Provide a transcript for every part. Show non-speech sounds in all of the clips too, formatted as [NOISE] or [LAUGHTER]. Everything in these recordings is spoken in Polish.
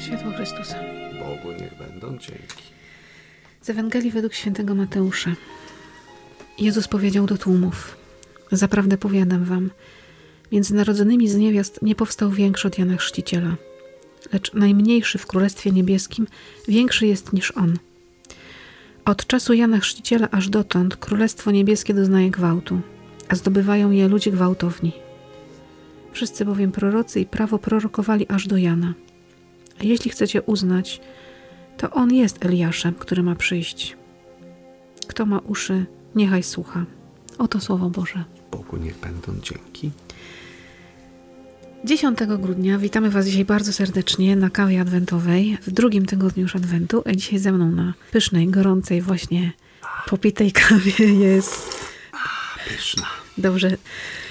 Światło Chrystusa. Bogu niech będą dzięki. Z Ewangelii według świętego Mateusza. Jezus powiedział do tłumów: Zaprawdę powiadam wam, między narodzonymi z niewiast nie powstał większy od Jana Chrzciciela, lecz najmniejszy w Królestwie Niebieskim większy jest niż on. Od czasu Jana Chrzciciela aż dotąd Królestwo Niebieskie doznaje gwałtu, a zdobywają je ludzie gwałtowni. Wszyscy bowiem prorocy i prawo prorokowali aż do Jana. A jeśli chcecie uznać, to on jest Eliaszem, który ma przyjść. Kto ma uszy, niechaj słucha. Oto słowo Boże. Bogu niech będą dzięki. 10 grudnia witamy Was dzisiaj bardzo serdecznie na kawie adwentowej w drugim tygodniu już adwentu, a dzisiaj ze mną na pysznej, gorącej właśnie popitej kawie jest... Pyszna. Dobrze.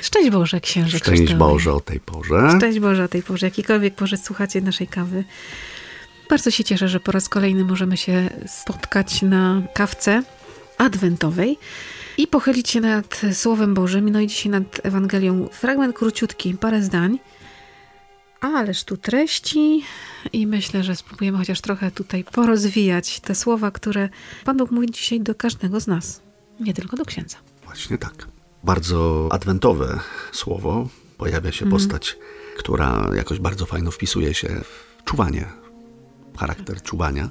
Szczęść Boże, księże Szczęść Krzysztofie. Boże o tej porze. Szczęść Boże o tej porze, jakikolwiek porze słuchacie naszej kawy. Bardzo się cieszę, że po raz kolejny możemy się spotkać na kawce adwentowej i pochylić się nad Słowem Bożym. No i dzisiaj nad Ewangelią. Fragment króciutki, parę zdań. Ależ tu treści i myślę, że spróbujemy chociaż trochę tutaj porozwijać te słowa, które Pan Bóg mówi dzisiaj do każdego z nas. Nie tylko do księdza. Właśnie tak. Bardzo adwentowe słowo. Pojawia się postać, która jakoś bardzo fajno wpisuje się w czuwanie, w charakter czuwania.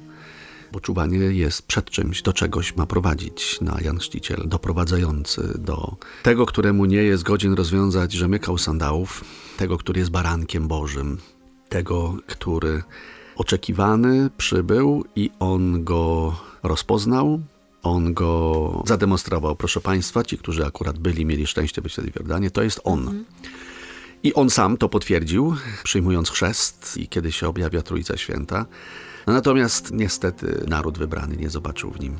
Bo czuwanie jest przed czymś, do czegoś ma prowadzić na Jan Chrzciciel, doprowadzający do tego, któremu nie jest godzien rozwiązać rzemykał sandałów, tego, który jest barankiem Bożym, tego, który oczekiwany przybył i on go rozpoznał, on go zademonstrował. Proszę Państwa, ci, którzy akurat byli, mieli szczęście być wtedy w Jordanie, to jest on. I on sam to potwierdził, przyjmując chrzest i kiedy się objawia Trójca Święta. Natomiast niestety naród wybrany nie zobaczył w nim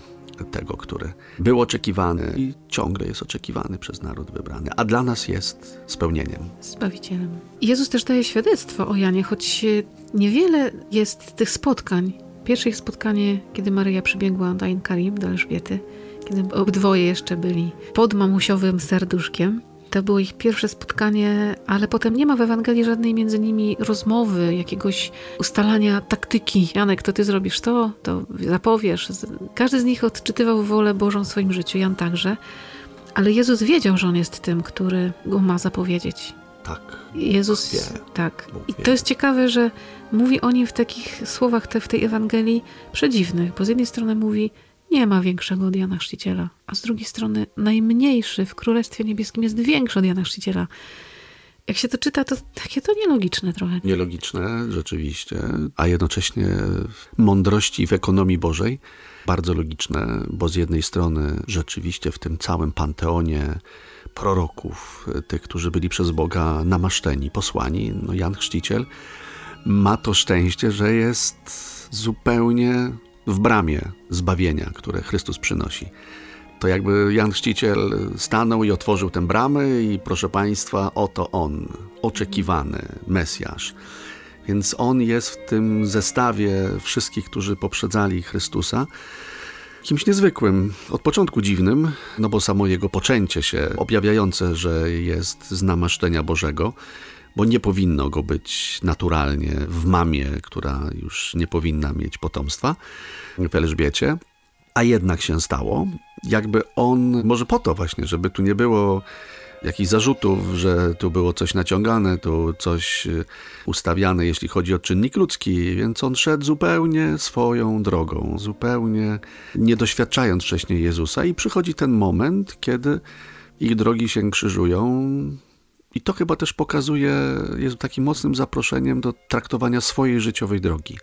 tego, który był oczekiwany i ciągle jest oczekiwany przez naród wybrany, a dla nas jest spełnieniem. Zbawicielem. Jezus też daje świadectwo o Janie, choć niewiele jest tych spotkań. Pierwsze ich spotkanie, kiedy Maryja przybiegła do Ain Karim, do Elżbiety, kiedy obydwoje jeszcze byli pod mamusiowym serduszkiem. To było ich pierwsze spotkanie, ale potem nie ma w Ewangelii żadnej między nimi rozmowy, jakiegoś ustalania taktyki. Janek, to ty zrobisz to, to zapowiesz. Każdy z nich odczytywał wolę Bożą w swoim życiu, Jan także. Ale Jezus wiedział, że on jest tym, który go ma zapowiedzieć. Tak. Jezus, wie. tak. I to jest ciekawe, że mówi o nim w takich słowach te, w tej Ewangelii przedziwnych, bo z jednej strony mówi, nie ma większego od Jana Chrzciciela, a z drugiej strony najmniejszy w Królestwie Niebieskim jest większy od Jana Chrzciciela. Jak się to czyta, to takie to nielogiczne trochę. Nielogiczne rzeczywiście, a jednocześnie mądrości w ekonomii Bożej bardzo logiczne, bo z jednej strony rzeczywiście w tym całym panteonie proroków, tych, którzy byli przez Boga namaszczeni, posłani, no Jan Chrzciciel ma to szczęście, że jest zupełnie w bramie zbawienia, które Chrystus przynosi. To jakby Jan Chrzciciel stanął i otworzył tę bramę i proszę Państwa, oto on, oczekiwany Mesjasz. Więc on jest w tym zestawie wszystkich, którzy poprzedzali Chrystusa, kimś niezwykłym, od początku dziwnym, no bo samo jego poczęcie się objawiające, że jest z namaszczenia Bożego, bo nie powinno go być naturalnie w mamie, która już nie powinna mieć potomstwa, w Elżbiecie, a jednak się stało. Jakby on, może po to właśnie, żeby tu nie było jakichś zarzutów, że tu było coś naciągane, tu coś y, ustawiane, jeśli chodzi o czynnik ludzki, więc on szedł zupełnie swoją drogą, zupełnie nie doświadczając wcześniej Jezusa. I przychodzi ten moment, kiedy ich drogi się krzyżują i to chyba też pokazuje, jest takim mocnym zaproszeniem do traktowania swojej życiowej drogi,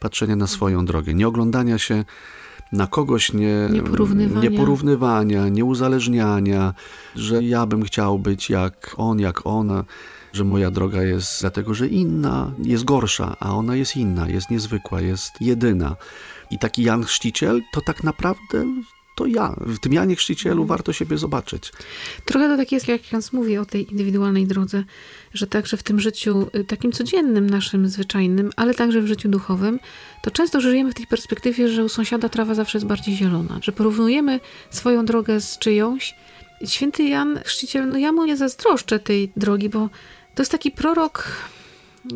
patrzenia na swoją drogę, nie oglądania się na kogoś, nie, Nie porównywania. nie, porównywania, nie uzależniania, że ja bym chciał być jak on, jak ona, że moja droga jest dlatego, że inna jest gorsza, a ona jest inna, jest niezwykła, jest jedyna. I taki Jan Chrzciciel to tak naprawdę to ja. W tym Janie Chrzcicielu warto siebie zobaczyć. Trochę to tak jest, jak Jans mówi o tej indywidualnej drodze, że także w tym życiu y, takim codziennym, naszym, zwyczajnym, ale także w życiu duchowym, to często żyjemy w tej perspektywie, że u sąsiada trawa zawsze jest bardziej zielona, że porównujemy swoją drogę z czyjąś. Święty Jan Chrzciciel, no ja mu nie zazdroszczę tej drogi, bo to jest taki prorok,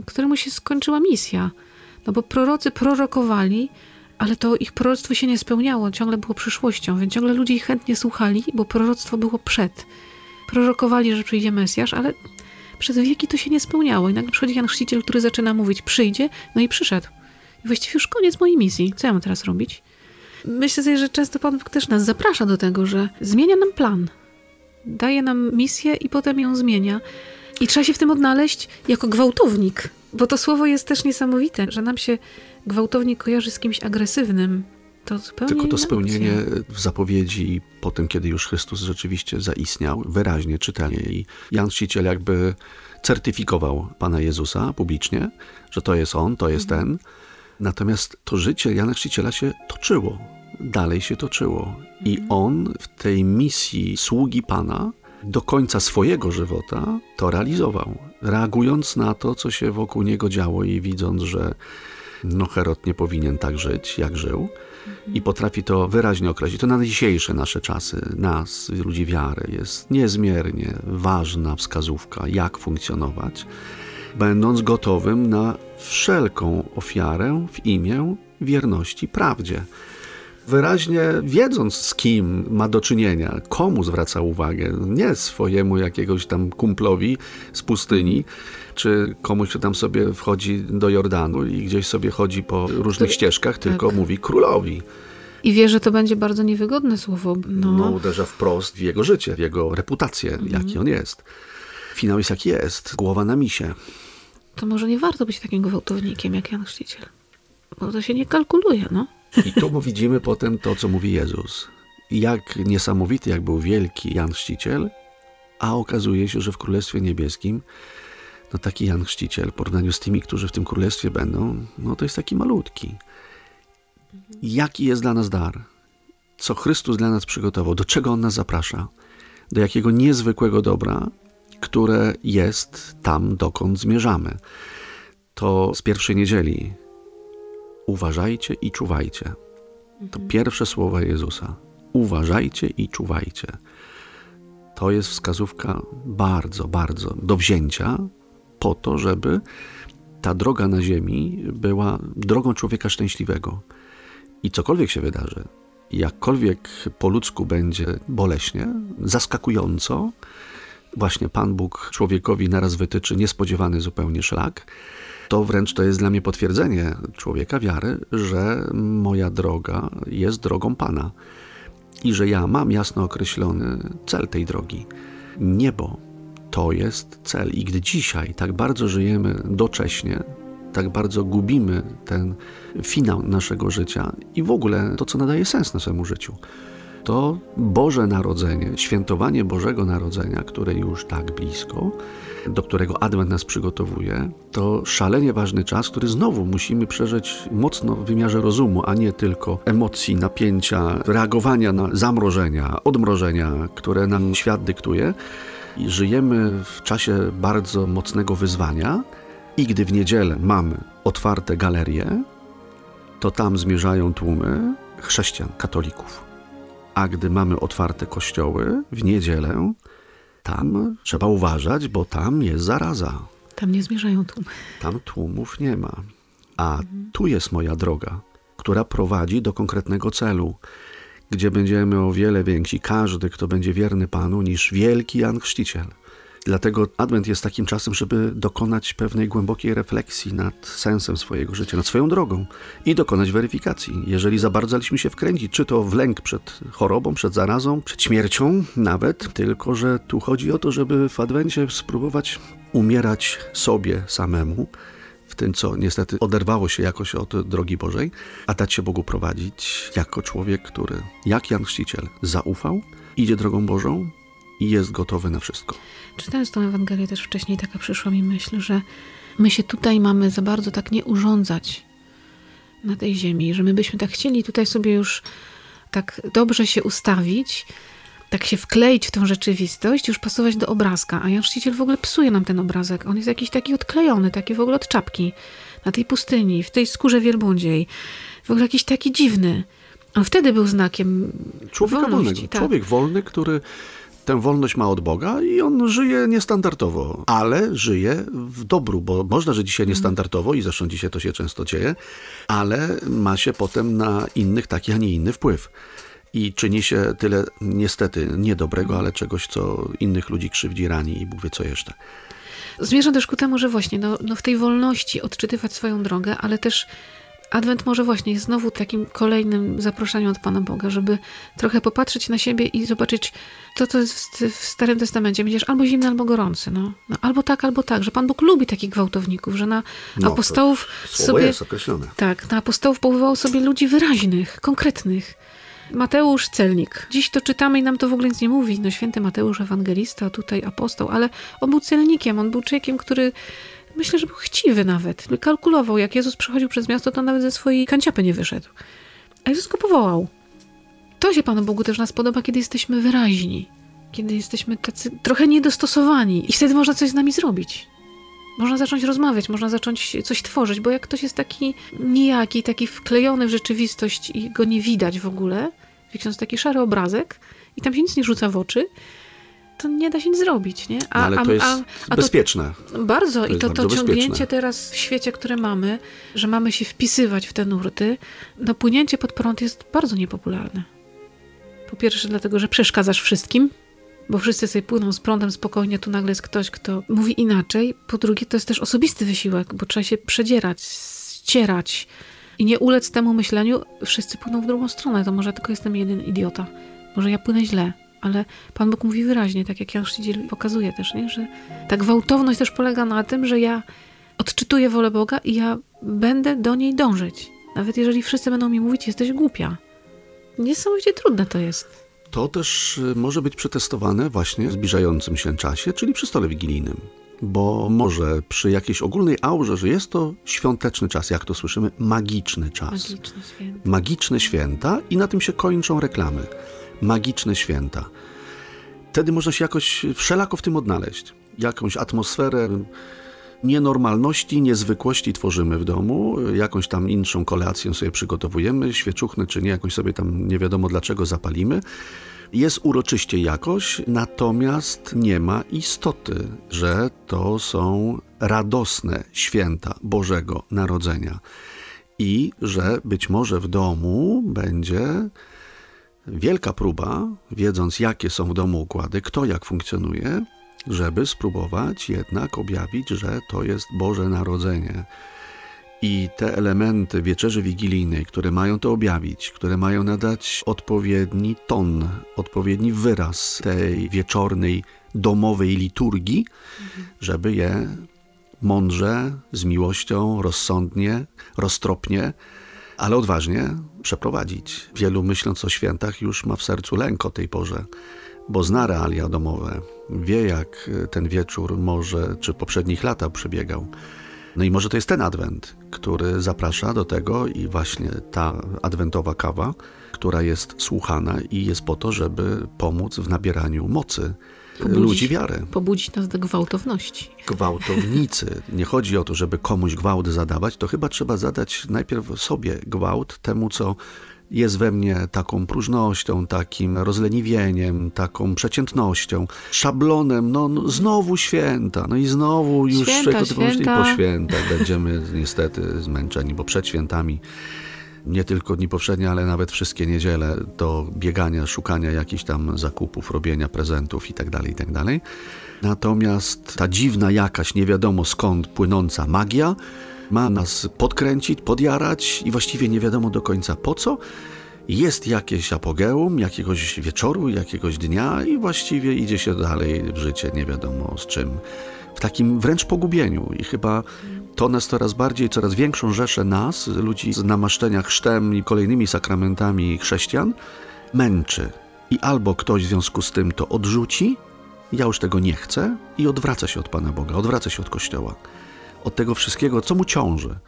któremu się skończyła misja. No bo prorocy prorokowali, ale to ich proroctwo się nie spełniało, ciągle było przyszłością, więc ciągle ludzie ich chętnie słuchali, bo proroctwo było przed. Prorokowali, że przyjdzie Mesjasz, ale przez wieki to się nie spełniało. I nagle przychodzi Jan Chrzciciel, który zaczyna mówić, przyjdzie, no i przyszedł. I właściwie już koniec mojej misji. Co ja mam teraz robić? Myślę sobie, że często Pan też nas zaprasza do tego, że zmienia nam plan. Daje nam misję i potem ją zmienia. I trzeba się w tym odnaleźć jako gwałtownik, bo to słowo jest też niesamowite, że nam się gwałtownik kojarzy z kimś agresywnym. To zupełnie Tylko to spełnienie w zapowiedzi potem, kiedy już Chrystus rzeczywiście zaistniał, wyraźnie czytelnie i Jan Chrzciciel jakby certyfikował Pana Jezusa publicznie, że to jest On, to jest Ten. Natomiast to życie Jana Chrzciciela się toczyło, dalej się toczyło. I on w tej misji sługi Pana do końca swojego żywota to realizował, reagując na to, co się wokół niego działo i widząc, że no Herod nie powinien tak żyć, jak żył. I potrafi to wyraźnie określić. To na dzisiejsze nasze czasy, nas, ludzi wiary, jest niezmiernie ważna wskazówka, jak funkcjonować, będąc gotowym na wszelką ofiarę w imię wierności prawdzie. Wyraźnie wiedząc, z kim ma do czynienia, komu zwraca uwagę, nie swojemu jakiegoś tam kumplowi z pustyni, czy komuś, kto tam sobie wchodzi do Jordanu i gdzieś sobie chodzi po różnych To- ścieżkach, tylko mówi królowi. I wie, że to będzie bardzo niewygodne słowo. No, no, uderza wprost w jego życie, w jego reputację, jaki on jest. Finał jest jaki jest, głowa na misie. to może nie warto być takim gwałtownikiem jak Jan Chrzciciel. Bo to się nie kalkuluje, no. I tu widzimy potem to, co mówi Jezus. Jak niesamowity, jak był wielki Jan Chrzciciel, a okazuje się, że w Królestwie Niebieskim no taki Jan Chrzciciel w porównaniu z tymi, którzy w tym Królestwie będą, no to jest taki malutki. Jaki jest dla nas dar? Co Chrystus dla nas przygotował? Do czego On nas zaprasza? Do jakiego niezwykłego dobra, które jest tam, dokąd zmierzamy. To z pierwszej niedzieli. Uważajcie i czuwajcie. To pierwsze słowa Jezusa. Uważajcie i czuwajcie. To jest wskazówka bardzo, bardzo do wzięcia po to, żeby ta droga na ziemi była drogą człowieka szczęśliwego. I cokolwiek się wydarzy, jakkolwiek po ludzku będzie boleśnie, zaskakująco, właśnie Pan Bóg człowiekowi naraz wytyczy niespodziewany zupełnie szlak, to wręcz to jest dla mnie potwierdzenie człowieka wiary, że moja droga jest drogą Pana i że ja mam jasno określony cel tej drogi. Niebo to jest cel. I gdy dzisiaj tak bardzo żyjemy docześnie, tak bardzo gubimy ten finał naszego życia i w ogóle to, co nadaje sens naszemu życiu, to Boże Narodzenie, świętowanie Bożego Narodzenia, które już tak blisko, do którego Adwent nas przygotowuje, to szalenie ważny czas, który znowu musimy przeżyć mocno w wymiarze rozumu, a nie tylko emocji, napięcia, reagowania na zamrożenia, odmrożenia, które nam świat dyktuje. I żyjemy w czasie bardzo mocnego wyzwania, i gdy w niedzielę mamy otwarte galerie, to tam zmierzają tłumy chrześcijan, katolików. A gdy mamy otwarte kościoły w niedzielę, tam trzeba uważać, bo tam jest zaraza. Tam nie zmierzają tłumy. Tam tłumów nie ma. A tu jest moja droga, która prowadzi do konkretnego celu, gdzie będziemy o wiele więksi, każdy, kto będzie wierny Panu, niż wielki Jan Chrzciciel. Dlatego Adwent jest takim czasem, żeby dokonać pewnej głębokiej refleksji nad sensem swojego życia, nad swoją drogą i dokonać weryfikacji. Jeżeli za bardzo się wkręcić, czy to w lęk przed chorobą, przed zarazą, przed śmiercią nawet, tylko że tu chodzi o to, żeby w Adwencie spróbować umierać sobie samemu, w tym, co niestety oderwało się jakoś od drogi Bożej, a dać się Bogu prowadzić jako człowiek, który, jak Jan Chrzciciel, zaufał, idzie drogą Bożą i jest gotowy na wszystko. Czytając tą Ewangelię też wcześniej taka przyszła mi myśl, że my się tutaj mamy za bardzo tak nie urządzać na tej ziemi, że my byśmy tak chcieli tutaj sobie już tak dobrze się ustawić, tak się wkleić w tą rzeczywistość, już pasować do obrazka. A Jan Chrzciciel w ogóle psuje nam ten obrazek. On jest jakiś taki odklejony, taki w ogóle od czapki. Na tej pustyni, w tej skórze wielbłądziej. W ogóle jakiś taki dziwny. On wtedy był znakiem Człowieka wolności. wolnego. Tak. Człowiek wolny, który tę wolność ma od Boga i on żyje niestandardowo, ale żyje w dobru, bo można żyć dzisiaj niestandardowo i zresztą dzisiaj to się często dzieje, ale ma się potem na innych taki, a nie inny wpływ. I czyni się tyle niestety niedobrego, ale czegoś, co innych ludzi krzywdzi, rani i Bóg wie co jeszcze. Zmierzam też ku temu, że właśnie no, no w tej wolności odczytywać swoją drogę, ale też Adwent może właśnie jest znowu takim kolejnym zaproszeniem od Pana Boga, żeby trochę popatrzeć na siebie i zobaczyć to, co jest w, Starym Testamencie. Będziesz albo zimny, albo gorący. No. no. albo tak, albo tak, że Pan Bóg lubi takich gwałtowników, że na No, apostołów sobie... jest określone. Tak, na apostołów powoływał sobie ludzi wyraźnych, konkretnych. Mateusz Celnik. Dziś to czytamy i nam to w ogóle nic nie mówi. No święty Mateusz ewangelista, tutaj apostoł, ale on był celnikiem, on był człowiekiem, który myślę, że był chciwy nawet. Kalkulował, jak Jezus przechodził przez miasto, to nawet ze swojej kanciapy nie wyszedł. A Jezus go powołał. To się Panu Bogu też nas podoba, kiedy jesteśmy wyraźni. Kiedy jesteśmy tacy trochę niedostosowani. I wtedy można coś z nami zrobić. Można zacząć rozmawiać, można zacząć coś tworzyć, bo jak ktoś jest taki nijaki, taki wklejony w rzeczywistość i go nie widać w ogóle, jak jest taki szary obrazek i tam się nic nie rzuca w oczy, to nie da się nic zrobić, nie? No, ale to jest bezpieczne. bardzo. To I to, to ciągnięcie bezpieczne. teraz w świecie, który mamy, że mamy się wpisywać w te nurty, no płynięcie pod prąd jest bardzo niepopularne. Po pierwsze dlatego, że przeszkadzasz wszystkim, bo wszyscy sobie płyną z prądem spokojnie, tu nagle jest ktoś, kto mówi inaczej. Po drugie, to jest też osobisty wysiłek, bo trzeba się przedzierać, ścierać i nie ulec temu myśleniu, wszyscy płyną w drugą stronę, to może tylko jestem jeden idiota. Może ja płynę źle, ale Pan Bóg mówi wyraźnie, tak jak Jan Chrzciciel pokazuje też, nie? że ta gwałtowność też polega na tym, że ja odczytuję wolę Boga i ja będę do niej dążyć. Nawet jeżeli wszyscy będą mi mówić, jesteś głupia. Niesamowicie trudne to jest. To też y, może być przetestowane właśnie w zbliżającym się czasie, czyli przy stole wigilijnym. Bo może przy jakiejś ogólnej aurze, że jest to świąteczny czas, jak to słyszymy, magiczny czas. Magiczny święty. Magiczne święta i na tym się kończą reklamy. Magiczne święta. Wtedy można się jakoś wszelako w tym odnaleźć. Jakąś atmosferę nienormalności, niezwykłości tworzymy w domu, jakąś tam inszą kolację sobie przygotowujemy, świeczuchnę czy nie, jakąś sobie tam nie wiadomo dlaczego zapalimy. Jest uroczyście jakoś, natomiast nie ma istoty, że to są radosne święta Bożego Narodzenia i że być może w domu będzie wielka próba, wiedząc jakie są w domu układy, kto jak funkcjonuje, żeby spróbować jednak objawić, że to jest Boże Narodzenie. I te elementy wieczerzy wigilijnej, które mają to objawić, które mają nadać odpowiedni ton, odpowiedni wyraz tej wieczornej, domowej liturgii, żeby je mądrze, z miłością, rozsądnie, roztropnie, ale odważnie przeprowadzić. Wielu myśląc o świętach już ma w sercu lęk o tej porze, bo zna realia domowe, wie jak ten wieczór może, czy poprzednich latach przebiegał. No i może to jest ten adwent, który zaprasza do tego i właśnie ta adwentowa kawa, która jest słuchana i jest po to, żeby pomóc w nabieraniu mocy Pobudzić. ludzi wiary. Pobudzić nas do gwałtowności. Gwałtownicy. Nie chodzi o to, żeby komuś gwałt zadawać, to chyba trzeba zadać najpierw sobie gwałt, temu co jest we mnie taką próżnością, takim rozleniwieniem, taką przeciętnością, szablonem, no, no znowu święta, no i znowu już Święta, święta. po świętach będziemy niestety zmęczeni, bo przed świętami nie tylko dni powszednie, ale nawet wszystkie niedziele do biegania, szukania jakichś tam zakupów, robienia prezentów itd., itd. Natomiast ta dziwna jakaś, nie wiadomo skąd płynąca magia ma nas podkręcić, podjarać i właściwie nie wiadomo do końca po co. Jest jakieś apogeum, jakiegoś wieczoru, jakiegoś dnia i właściwie idzie się dalej w życie, nie wiadomo z czym. W takim wręcz pogubieniu i chyba to nas coraz bardziej, coraz większą rzeszę nas, ludzi z namaszczenia chrztem i kolejnymi sakramentami chrześcijan, męczy. I albo ktoś w związku z tym to odrzuci, ja już tego nie chcę i odwraca się od Pana Boga, odwraca się od Kościoła, od tego wszystkiego, co mu ciąży.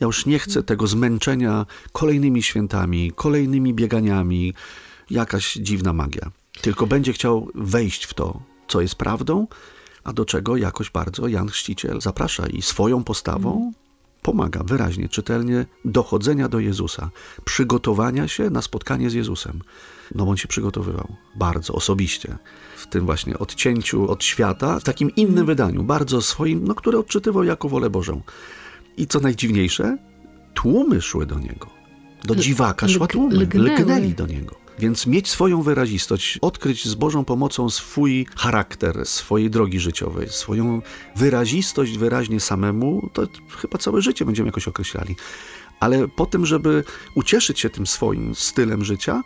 Ja już nie chcę tego zmęczenia kolejnymi świętami, kolejnymi bieganiami, jakaś dziwna magia. Tylko będzie chciał wejść w to, co jest prawdą, a do czego jakoś bardzo Jan Chrzciciel zaprasza i swoją postawą pomaga wyraźnie, czytelnie dochodzenia do Jezusa, przygotowania się na spotkanie z Jezusem. No on się przygotowywał bardzo osobiście w tym właśnie odcięciu od świata, w takim innym wydaniu, bardzo swoim, no, które odczytywał jako wolę Bożą. I co najdziwniejsze, tłumy szły do niego. Do dziwaka szła tłumy, lgnęli do niego. Więc mieć swoją wyrazistość, odkryć z Bożą pomocą swój charakter, swojej drogi życiowej, swoją wyrazistość wyraźnie samemu, to chyba całe życie będziemy jakoś określali. Ale po tym, żeby ucieszyć się tym swoim stylem życia,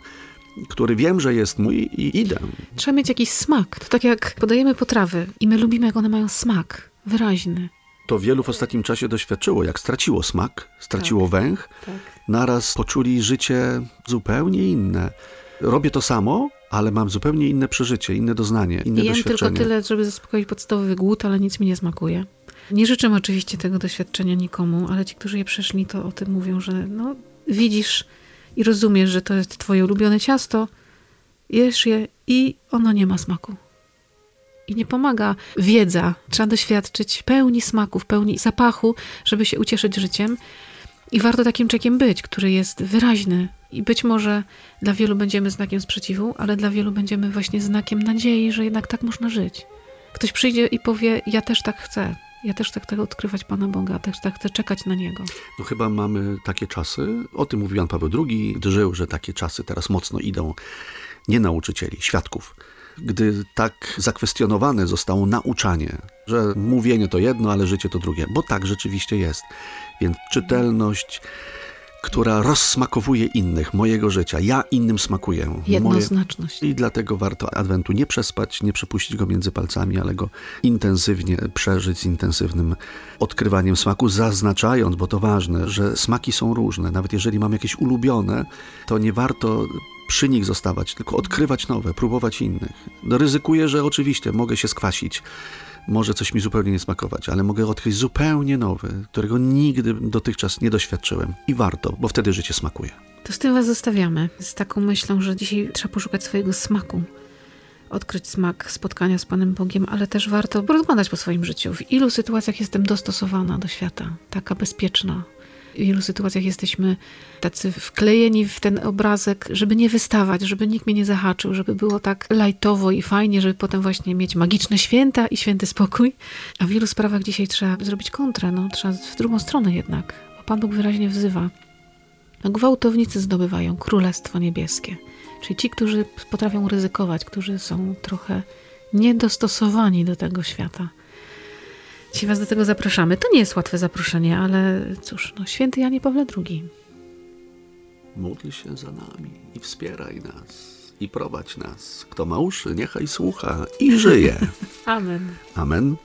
który wiem, że jest mój i idę. Trzeba mieć jakiś smak. To tak jak podajemy potrawy i my lubimy, jak one mają smak wyraźny. To wielu w ostatnim czasie doświadczyło, jak straciło smak, straciło tak, węch, tak. naraz poczuli życie zupełnie inne. Robię to samo, ale mam zupełnie inne przeżycie, inne doznanie, inne I doświadczenie. tylko tyle, żeby zaspokoić podstawowy głód, ale nic mi nie smakuje. Nie życzę oczywiście tego doświadczenia nikomu, ale ci, którzy je przeszli, to o tym mówią, że no, widzisz i rozumiesz, że to jest twoje ulubione ciasto, jesz je i ono nie ma smaku. I nie pomaga wiedza. Trzeba doświadczyć pełni smaków, pełni zapachu, żeby się ucieszyć życiem. I warto takim czekiem być, który jest wyraźny. I być może dla wielu będziemy znakiem sprzeciwu, ale dla wielu będziemy właśnie znakiem nadziei, że jednak tak można żyć. Ktoś przyjdzie i powie: Ja też tak chcę. Ja też tak chcę odkrywać Pana Boga, też tak chcę czekać na Niego. No chyba mamy takie czasy, o tym mówił Jan Paweł II, gdy żył, że takie czasy teraz mocno idą nie nauczycieli, świadków. Gdy tak zakwestionowane zostało nauczanie, że mówienie to jedno, ale życie to drugie, bo tak rzeczywiście jest. Więc czytelność, która rozsmakowuje innych, mojego życia. Ja innym smakuję. Jednoznaczność. Moje... I dlatego warto Adwentu nie przespać, nie przepuścić go między palcami, ale go intensywnie przeżyć z intensywnym odkrywaniem smaku, zaznaczając, bo to ważne, że smaki są różne. Nawet jeżeli mam jakieś ulubione, to nie warto przy nich zostawać, tylko odkrywać nowe, próbować innych. No ryzykuję, że oczywiście mogę się skwasić, może coś mi zupełnie nie smakować, ale mogę odkryć zupełnie nowy, którego nigdy dotychczas nie doświadczyłem. I warto, bo wtedy życie smakuje. To z tym Was zostawiamy, z taką myślą, że dzisiaj trzeba poszukać swojego smaku. Odkryć smak spotkania z Panem Bogiem, ale też warto rozglądać po swoim życiu. W ilu sytuacjach jestem dostosowana do świata, taka bezpieczna, w wielu sytuacjach jesteśmy tacy wklejeni w ten obrazek, żeby nie wystawać, żeby nikt mnie nie zahaczył, żeby było tak lajtowo i fajnie, żeby potem właśnie mieć magiczne święta i święty spokój. A w wielu sprawach dzisiaj trzeba zrobić kontrę, no, trzeba w drugą stronę jednak, bo Pan Bóg wyraźnie wzywa. No, gwałtownicy zdobywają Królestwo Niebieskie. Czyli ci, którzy potrafią ryzykować, którzy są trochę niedostosowani do tego świata. Dzisiaj Was do tego zapraszamy. To nie jest łatwe zaproszenie, ale cóż, no, święty Janie Pawle II. Módl się za nami i wspieraj nas i prowadź nas. Kto ma uszy, niechaj słucha i żyje. [LAUGHS] Amen. Amen.